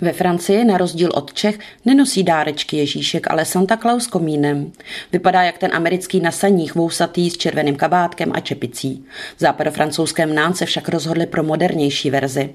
Ve Francii, na rozdíl od Čech, nenosí dárečky Ježíšek, ale Santa Claus komínem. Vypadá jak ten americký nasaních, vousatý s červeným kabátkem a čepicí. V Nán se však rozhodli pro modernější verzi.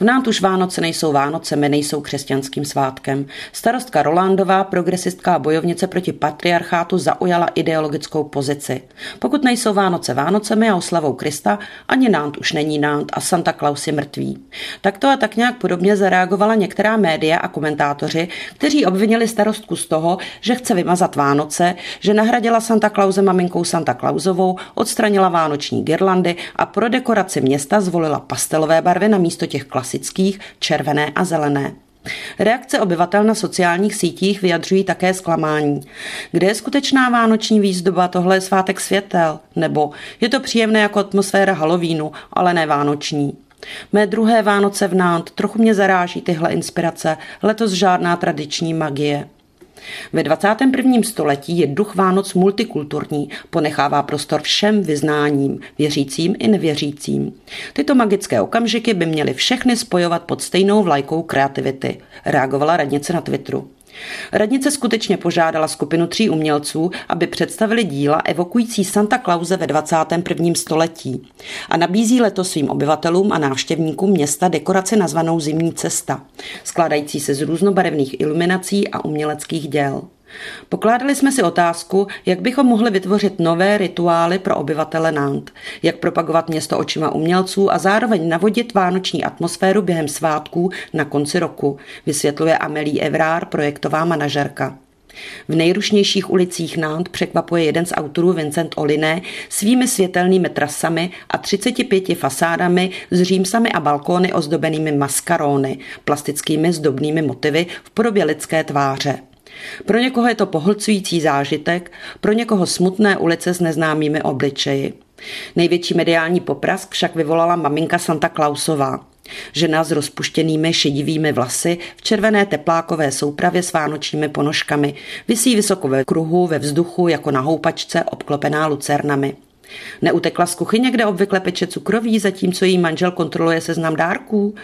V Nánt už Vánoce nejsou Vánocemi, nejsou křesťanským svátkem. Starostka Rolandová, progresistka a bojovnice proti patriarchátu zaujala ideologickou pozici. Pokud nejsou Vánoce Vánocemi a oslavou Krista, ani Nánt už není Nánt a Santa Claus je mrtvý. Takto a tak nějak podobně zareagovala některá média a komentátoři, kteří obvinili starostku z toho, že chce vymazat Vánoce, že nahradila Santa Clause maminkou Santa Clausovou, odstranila vánoční girlandy a pro dekoraci města zvolila pastelové barvy na místo těch klasických červené a zelené. Reakce obyvatel na sociálních sítích vyjadřují také zklamání. Kde je skutečná vánoční výzdoba, tohle je svátek světel? Nebo je to příjemné jako atmosféra Halloweenu, ale ne vánoční? Mé druhé Vánoce v Nánt trochu mě zaráží tyhle inspirace, letos žádná tradiční magie. Ve 21. století je duch Vánoc multikulturní, ponechává prostor všem vyznáním, věřícím i nevěřícím. Tyto magické okamžiky by měly všechny spojovat pod stejnou vlajkou kreativity, reagovala radnice na Twitteru. Radnice skutečně požádala skupinu tří umělců, aby představili díla evokující Santa Clause ve 21. století a nabízí letos svým obyvatelům a návštěvníkům města dekoraci nazvanou Zimní cesta, skládající se z různobarevných iluminací a uměleckých děl. Pokládali jsme si otázku, jak bychom mohli vytvořit nové rituály pro obyvatele Nant, jak propagovat město očima umělců a zároveň navodit vánoční atmosféru během svátků na konci roku, vysvětluje Amelie Evrár, projektová manažerka. V nejrušnějších ulicích Nant překvapuje jeden z autorů Vincent Oliné svými světelnými trasami a 35 fasádami s římsami a balkóny ozdobenými maskarony, plastickými zdobnými motivy v podobě lidské tváře. Pro někoho je to pohlcující zážitek, pro někoho smutné ulice s neznámými obličeji. Největší mediální poprask však vyvolala maminka Santa Clausová. Žena s rozpuštěnými šedivými vlasy v červené teplákové soupravě s vánočními ponožkami visí vysoko ve kruhu ve vzduchu jako na houpačce obklopená lucernami. Neutekla z kuchyně, kde obvykle peče cukroví, zatímco její manžel kontroluje seznam dárků.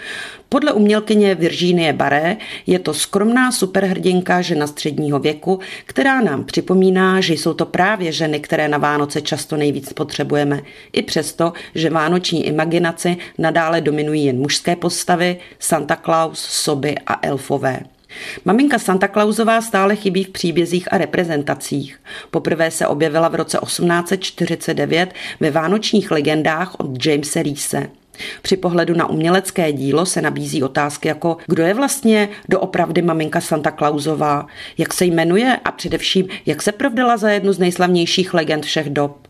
Podle umělkyně Virginie Baré je to skromná superhrdinka žena středního věku, která nám připomíná, že jsou to právě ženy, které na Vánoce často nejvíc potřebujeme. I přesto, že vánoční imaginaci nadále dominují jen mužské postavy, Santa Claus, soby a elfové. Maminka Santa Clausová stále chybí v příbězích a reprezentacích. Poprvé se objevila v roce 1849 ve vánočních legendách od Jamesa Reese. Při pohledu na umělecké dílo se nabízí otázky jako kdo je vlastně doopravdy maminka Santa Clausová, jak se jmenuje a především jak se provdala za jednu z nejslavnějších legend všech dob.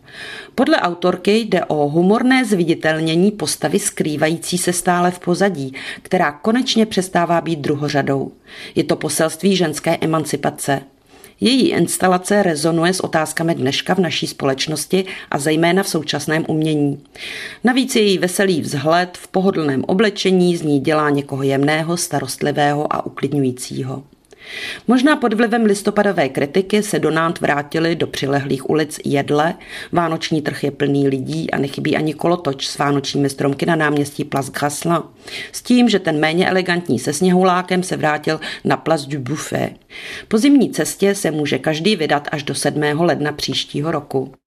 Podle autorky jde o humorné zviditelnění postavy skrývající se stále v pozadí, která konečně přestává být druhořadou. Je to poselství ženské emancipace. Její instalace rezonuje s otázkami dneška v naší společnosti a zejména v současném umění. Navíc její veselý vzhled v pohodlném oblečení z ní dělá někoho jemného, starostlivého a uklidňujícího. Možná pod vlivem listopadové kritiky se do Nánt vrátili do přilehlých ulic jedle, vánoční trh je plný lidí a nechybí ani kolotoč s vánočními stromky na náměstí Place Grasselin. S tím, že ten méně elegantní se sněhulákem se vrátil na Place du Buffet. Po zimní cestě se může každý vydat až do 7. ledna příštího roku.